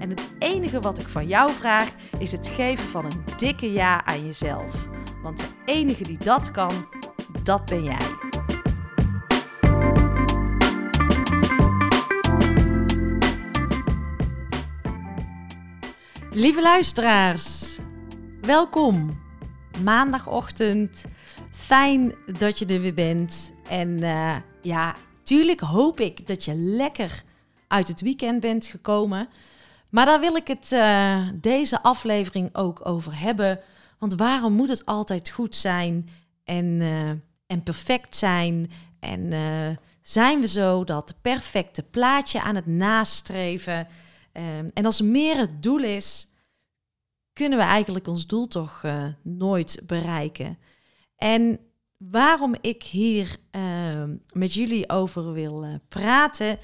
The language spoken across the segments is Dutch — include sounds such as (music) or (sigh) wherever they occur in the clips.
En het enige wat ik van jou vraag is het geven van een dikke ja aan jezelf. Want de enige die dat kan, dat ben jij. Lieve luisteraars, welkom. Maandagochtend, fijn dat je er weer bent. En uh, ja, tuurlijk hoop ik dat je lekker uit het weekend bent gekomen. Maar daar wil ik het uh, deze aflevering ook over hebben. Want waarom moet het altijd goed zijn en, uh, en perfect zijn? En uh, zijn we zo dat perfecte plaatje aan het nastreven? en als meer het doel is, kunnen we eigenlijk ons doel toch nooit bereiken. En waarom ik hier met jullie over wil praten,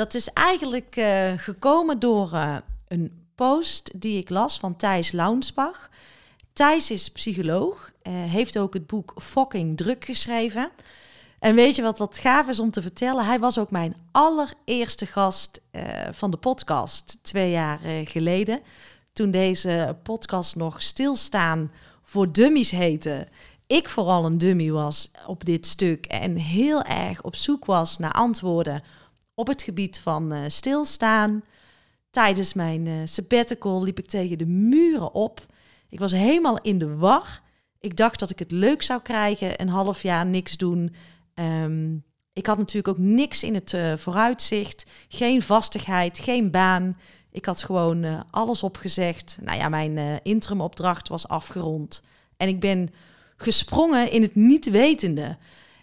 dat is eigenlijk uh, gekomen door uh, een post die ik las van Thijs Launsbach. Thijs is psycholoog, uh, heeft ook het boek Fucking Druk geschreven. En weet je wat, wat gaaf is om te vertellen? Hij was ook mijn allereerste gast van de podcast twee jaar geleden. Toen deze podcast nog Stilstaan voor Dummies heette. Ik vooral een dummy was op dit stuk en heel erg op zoek was naar antwoorden op het gebied van uh, stilstaan. Tijdens mijn uh, sabbatical liep ik tegen de muren op. Ik was helemaal in de war. Ik dacht dat ik het leuk zou krijgen, een half jaar niks doen. Um, ik had natuurlijk ook niks in het uh, vooruitzicht. Geen vastigheid, geen baan. Ik had gewoon alles opgezegd. Nou ja, mijn uh, interimopdracht was afgerond. En ik ben gesprongen in het niet wetende.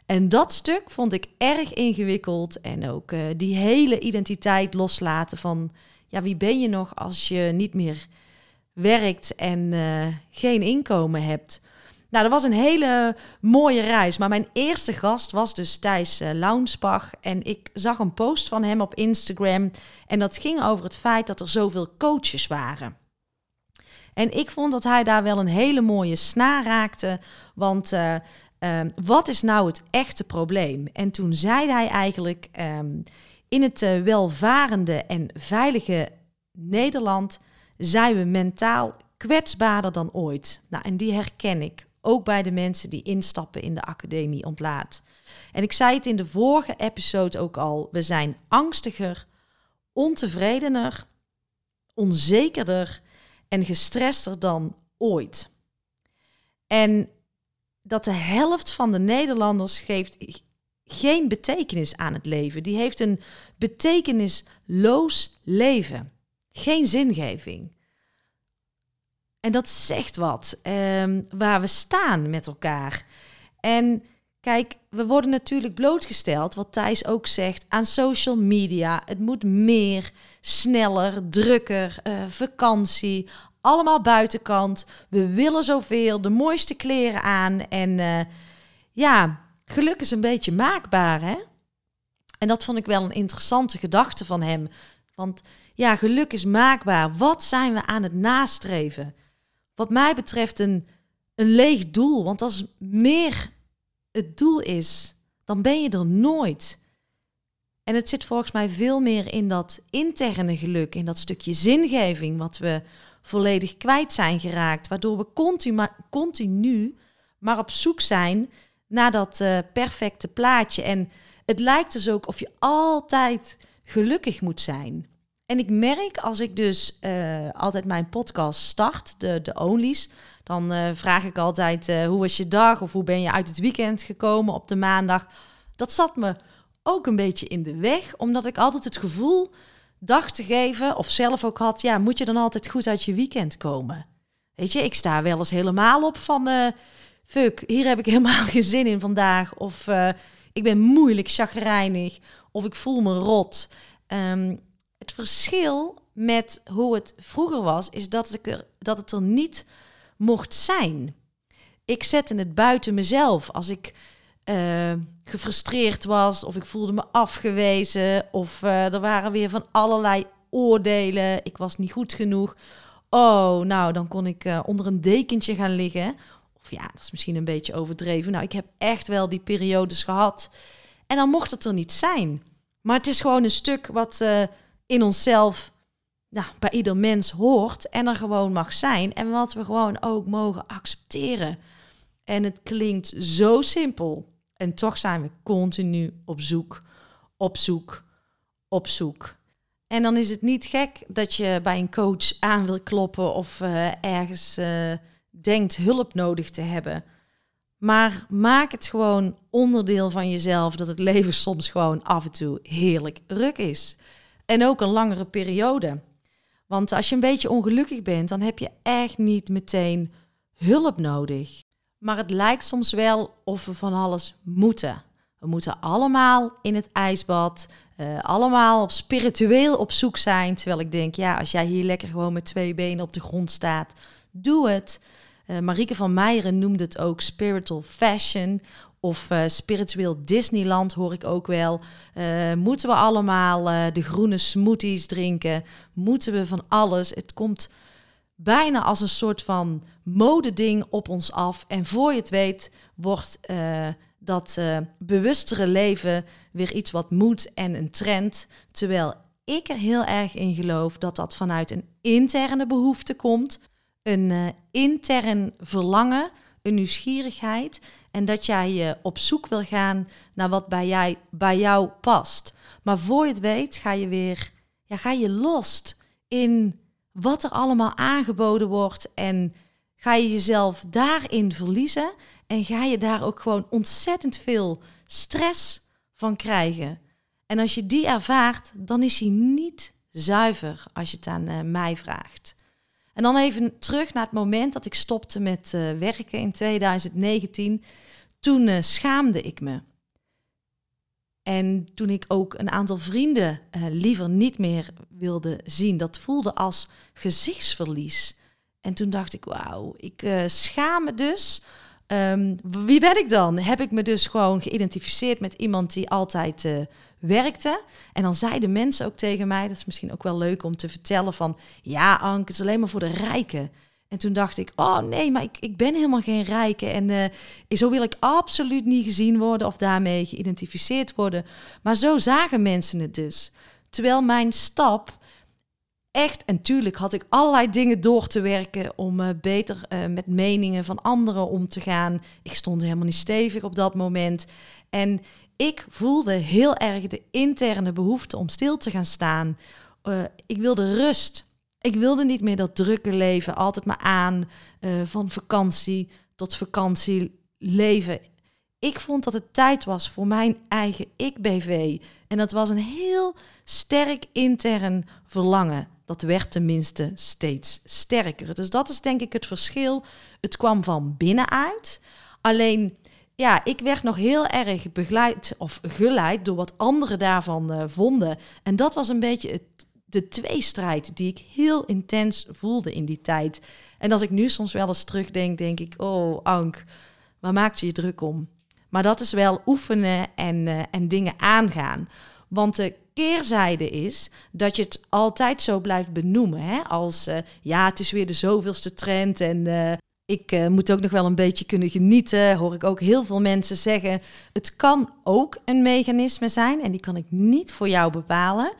En dat stuk vond ik erg ingewikkeld. En ook uh, die hele identiteit loslaten van, ja, wie ben je nog als je niet meer werkt en uh, geen inkomen hebt? Nou, dat was een hele mooie reis. Maar mijn eerste gast was dus Thijs uh, Launsbach. En ik zag een post van hem op Instagram. En dat ging over het feit dat er zoveel coaches waren. En ik vond dat hij daar wel een hele mooie snaar raakte. Want Um, wat is nou het echte probleem? En toen zei hij eigenlijk: um, in het uh, welvarende en veilige Nederland zijn we mentaal kwetsbaarder dan ooit. Nou, en die herken ik ook bij de mensen die instappen in de academie ontlaat. En ik zei het in de vorige episode ook al: we zijn angstiger, ontevredener, onzekerder en gestrester dan ooit. En dat de helft van de Nederlanders geeft geen betekenis aan het leven. Die heeft een betekenisloos leven. Geen zingeving. En dat zegt wat um, waar we staan met elkaar. En kijk, we worden natuurlijk blootgesteld, wat Thijs ook zegt, aan social media. Het moet meer, sneller, drukker, uh, vakantie, allemaal buitenkant. We willen zoveel, de mooiste kleren aan. En uh, ja, geluk is een beetje maakbaar, hè? En dat vond ik wel een interessante gedachte van hem. Want ja, geluk is maakbaar. Wat zijn we aan het nastreven? Wat mij betreft een, een leeg doel. Want als meer het doel is, dan ben je er nooit. En het zit volgens mij veel meer in dat interne geluk, in dat stukje zingeving wat we volledig kwijt zijn geraakt. Waardoor we continu, continu maar op zoek zijn naar dat uh, perfecte plaatje. En het lijkt dus ook of je altijd gelukkig moet zijn. En ik merk als ik dus uh, altijd mijn podcast start, de, de Onlys, dan uh, vraag ik altijd hoe was je dag of hoe ben je uit het weekend gekomen op de maandag. Dat zat me ook een beetje in de weg, omdat ik altijd het gevoel dacht te geven, of zelf ook had, ja, moet je dan altijd goed uit je weekend komen? Weet je, ik sta wel eens helemaal op van, uh, fuck, hier heb ik (laughs) helemaal geen zin in vandaag. Of uh, ik ben moeilijk, chagrijnig, of ik voel me rot. Um, het verschil met hoe het vroeger was, is dat, ik er, dat het er niet mocht zijn. Ik zette het buiten mezelf. Als ik uh, gefrustreerd was, of ik voelde me afgewezen, of uh, er waren weer van allerlei oordelen. Ik was niet goed genoeg. Oh, nou, dan kon ik uh, onder een dekentje gaan liggen. Of ja, dat is misschien een beetje overdreven. Nou, ik heb echt wel die periodes gehad. En dan mocht het er niet zijn. Maar het is gewoon een stuk wat in onszelf, nou, bij ieder mens hoort en er gewoon mag zijn. En wat we gewoon ook mogen accepteren. En het klinkt zo simpel. En toch zijn we continu op zoek, op zoek, op zoek. En dan is het niet gek dat je bij een coach aan wil kloppen of uh, ergens uh, denkt hulp nodig te hebben. Maar maak het gewoon onderdeel van jezelf dat het leven soms gewoon af en toe heerlijk ruk is. En ook een langere periode. Want als je een beetje ongelukkig bent, dan heb je echt niet meteen hulp nodig. Maar het lijkt soms wel of we van alles moeten. We moeten allemaal in het ijsbad, uh, allemaal op spiritueel op zoek zijn. Terwijl ik denk, ja, als jij hier lekker gewoon met twee benen op de grond staat, doe het. Uh, Marieke van Meijeren noemde het ook spiritual fashion of uh, spiritueel Disneyland hoor ik ook wel. Moeten we allemaal de groene smoothies drinken? Moeten we van alles? Het komt bijna als een soort van modeding op ons af. En voor je het weet, wordt dat bewustere leven weer iets wat moet en een trend. Terwijl ik er heel erg in geloof dat dat vanuit een interne behoefte komt. Een intern verlangen, een nieuwsgierigheid en dat jij je op zoek wil gaan naar wat bij, jij, bij jou past. Maar voor je het weet, ga je weer ja, ga je los in wat er allemaal aangeboden wordt. En ga je jezelf daarin verliezen. En ga je daar ook gewoon ontzettend veel stress van krijgen. En als je die ervaart, dan is hij niet zuiver als je het aan uh, mij vraagt. En dan even terug naar het moment dat ik stopte met uh, werken in 2019 toen uh, schaamde ik me. En toen ik ook een aantal vrienden uh, liever niet meer wilde zien, dat voelde als gezichtsverlies. En toen dacht ik, wauw, ik uh, schaam me dus. Um, wie ben ik dan? Heb ik me dus gewoon geïdentificeerd met iemand die altijd uh, werkte. En dan zeiden mensen ook tegen mij, dat is misschien ook wel leuk om te vertellen van, ja Anke, het is alleen maar voor de rijken. En toen dacht ik, oh nee, maar ik, ik ben helemaal geen rijke. En uh, zo wil ik absoluut niet gezien worden of daarmee geïdentificeerd worden. Maar zo zagen mensen het dus. Terwijl mijn stap echt, en tuurlijk had ik allerlei dingen door te werken om uh, beter uh, met meningen van anderen om te gaan. Ik stond helemaal niet stevig op dat moment. En ik voelde heel erg de interne behoefte om stil te gaan staan. ik wilde rust. Ik wilde niet meer dat drukke leven, altijd maar aan, uh, van vakantie tot vakantie leven. Ik vond dat het tijd was voor mijn eigen ik-BV. En dat was een heel sterk intern verlangen. Dat werd tenminste steeds sterker. Dus dat is denk ik het verschil. Het kwam van binnenuit. Alleen, ja, ik werd nog heel erg begeleid of geleid door wat anderen daarvan uh, vonden. En dat was een beetje het de tweestrijd die ik heel intens voelde in die tijd. En als ik nu soms wel eens terugdenk, denk ik, oh Ank, waar maakt je je druk om? Maar dat is wel oefenen en, uh, en dingen aangaan. Want de keerzijde is dat je het altijd zo blijft benoemen. Hè? Als uh, ja, het is weer de zoveelste trend en uh, ik moet ook nog wel een beetje kunnen genieten. Hoor ik ook heel veel mensen zeggen. Het kan ook een mechanisme zijn en die kan ik niet voor jou bepalen.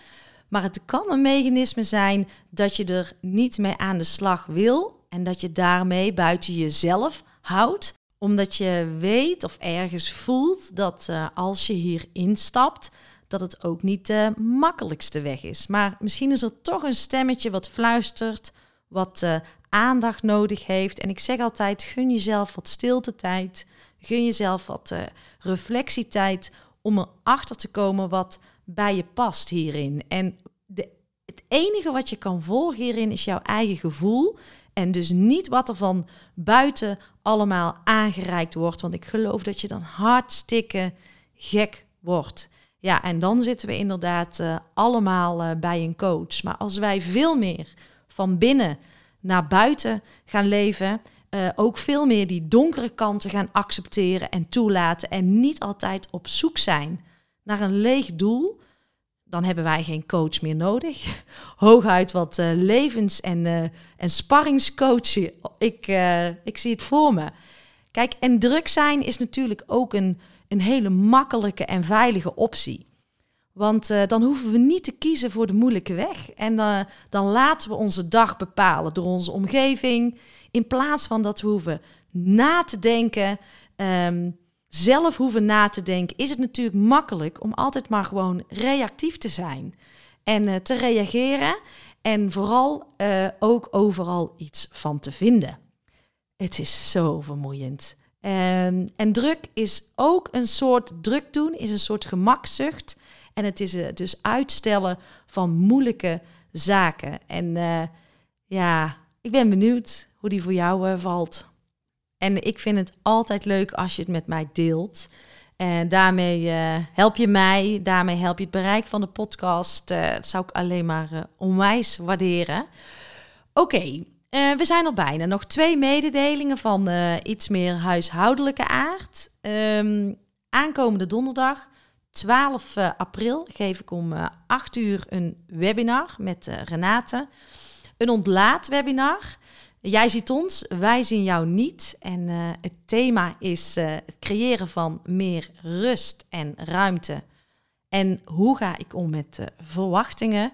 Maar het kan een mechanisme zijn dat je er niet mee aan de slag wil en dat je daarmee buiten jezelf houdt, omdat je weet of ergens voelt dat uh, als je hier instapt, dat het ook niet de makkelijkste weg is. Maar misschien is er toch een stemmetje wat fluistert, wat uh, aandacht nodig heeft. En ik zeg altijd: gun jezelf wat stiltetijd, gun jezelf wat uh, reflectietijd om erachter te komen wat bij je past hierin. En de, het enige wat je kan volgen hierin is jouw eigen gevoel. En dus niet wat er van buiten allemaal aangereikt wordt. Want ik geloof dat je dan hartstikke gek wordt. Ja, en dan zitten we inderdaad uh, allemaal uh, bij een coach. Maar als wij veel meer van binnen naar buiten gaan leven, uh, ook veel meer die donkere kanten gaan accepteren en toelaten en niet altijd op zoek zijn naar een leeg doel, dan hebben wij geen coach meer nodig. (laughs) Hooguit wat uh, levens- en, uh, en sparringscoach. Ik, uh, ik zie het voor me. Kijk, en druk zijn is natuurlijk ook een, een hele makkelijke en veilige optie. Want dan hoeven we niet te kiezen voor de moeilijke weg. En dan laten we onze dag bepalen door onze omgeving. In plaats van dat we hoeven na te denken. Um, zelf hoeven na te denken, is het natuurlijk makkelijk om altijd maar gewoon reactief te zijn en uh, te reageren en vooral uh, ook overal iets van te vinden. Het is zo vermoeiend. Um, en druk is ook een soort druk doen, is een soort gemakzucht. En het is uh, dus uitstellen van moeilijke zaken. En ja, ik ben benieuwd hoe die voor jou valt. En ik vind het altijd leuk als je het met mij deelt. En daarmee uh, help je mij, daarmee help je het bereik van de podcast. Uh, dat zou ik alleen maar uh, onwijs waarderen. Oké, we zijn er bijna. Nog twee mededelingen van iets meer huishoudelijke aard. Um, aankomende donderdag, 12 april, geef ik om 8 uur een webinar met Renate. Een ontlaatwebinar. Jij ziet ons, wij zien jou niet. En uh, het thema is uh, het creëren van meer rust en ruimte. En hoe ga ik om met verwachtingen?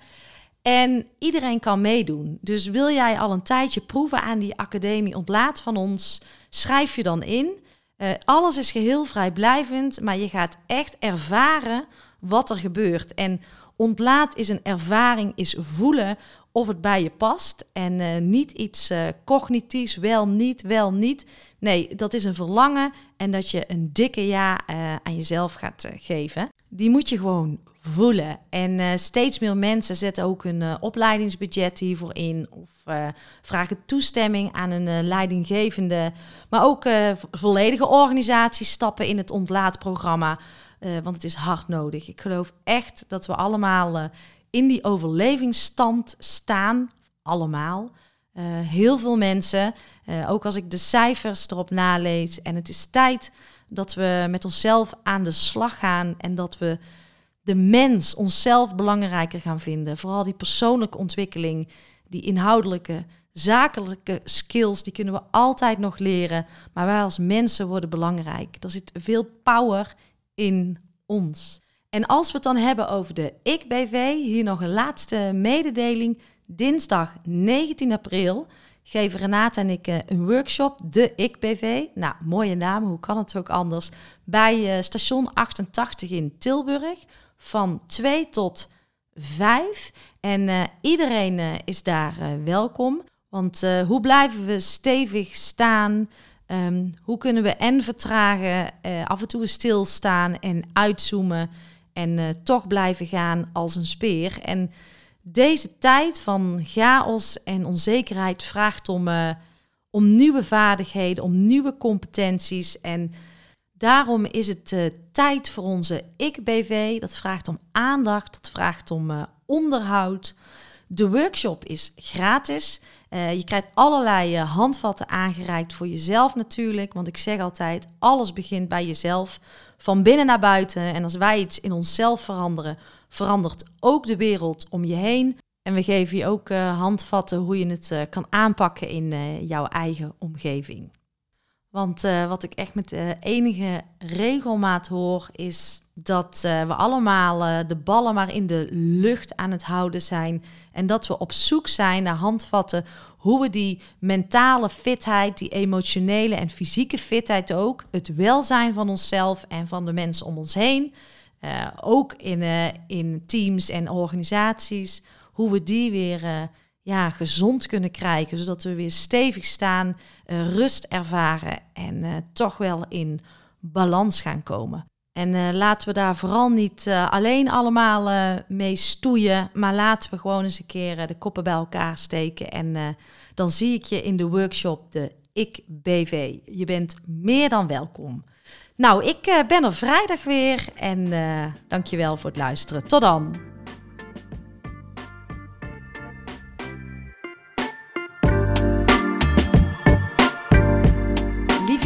En iedereen kan meedoen. Dus wil jij al een tijdje proeven aan die academie ontlaat van ons, schrijf je dan in. Uh, alles is geheel vrijblijvend, maar je gaat echt ervaren wat er gebeurt. En ontlaat is een ervaring, is voelen of het bij je past. En uh, niet iets uh, cognitiefs, wel niet, wel niet. Nee, dat is een verlangen en dat je een dikke ja uh, aan jezelf gaat geven. Die moet je gewoon voelen. En steeds meer mensen zetten ook een opleidingsbudget hiervoor in. Of vragen toestemming aan een leidinggevende. Maar ook volledige organisaties stappen in het ontlaatprogramma. want het is hard nodig. Ik geloof echt dat we allemaal in die overlevingsstand staan, allemaal. Uh, heel veel mensen, uh, ook als ik de cijfers erop nalees. En het is tijd dat we met onszelf aan de slag gaan en dat we de mens onszelf belangrijker gaan vinden. Vooral die persoonlijke ontwikkeling, die inhoudelijke, zakelijke skills, die kunnen we altijd nog leren. Maar wij als mensen worden belangrijk. Er zit veel power in ons. En als we het dan hebben over de Ik-BV, hier nog een laatste mededeling. Dinsdag 19 april geven Renate en ik eh, een workshop, de Ik-BV. Nou, mooie naam, hoe kan het ook anders? Bij uh, station 88 in Tilburg van 2 tot 5. En uh, iedereen is daar welkom. Want hoe blijven we stevig staan? Um, hoe kunnen we en vertragen, af en toe stilstaan en uitzoomen? En uh, toch blijven gaan als een speer. En deze tijd van chaos en onzekerheid vraagt om, uh, om nieuwe vaardigheden, om nieuwe competenties. En daarom is het uh, tijd voor onze Ik-BV. Dat vraagt om aandacht, dat vraagt om onderhoud. De workshop is gratis. Je krijgt allerlei handvatten aangereikt voor jezelf natuurlijk. Want ik zeg altijd, alles begint bij jezelf van binnen naar buiten. En als wij iets in onszelf veranderen, verandert ook de wereld om je heen. En we geven je ook uh, handvatten hoe je het uh, kan aanpakken in uh, jouw eigen omgeving. Want wat ik echt met enige regelmaat hoor, is dat we allemaal de ballen maar in de lucht aan het houden zijn. En dat we op zoek zijn naar handvatten hoe we die mentale fitheid, die emotionele en fysieke fitheid ook, het welzijn van onszelf en van de mensen om ons heen, eh, ook in, in teams en organisaties, hoe we die weer ja, gezond kunnen krijgen, zodat we weer stevig staan, rust ervaren en toch wel in balans gaan komen. En laten we daar vooral niet alleen allemaal mee stoeien, maar laten we gewoon eens een keer de koppen bij elkaar steken. En dan zie ik je in de workshop de Ik BV. Je bent meer dan welkom. Nou, ik ben er vrijdag weer en uh, dankjewel voor het luisteren. Tot dan.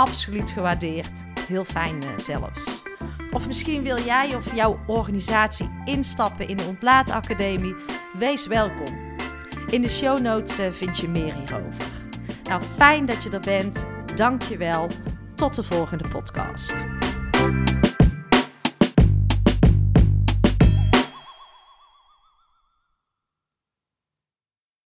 absoluut gewaardeerd. Heel fijn uh, zelfs. Of misschien wil jij of jouw organisatie instappen in de Ontlaatacademie? Wees welkom. In de show notes vind je meer hierover. Nou, fijn dat je er bent. Dank je wel. Tot de volgende podcast.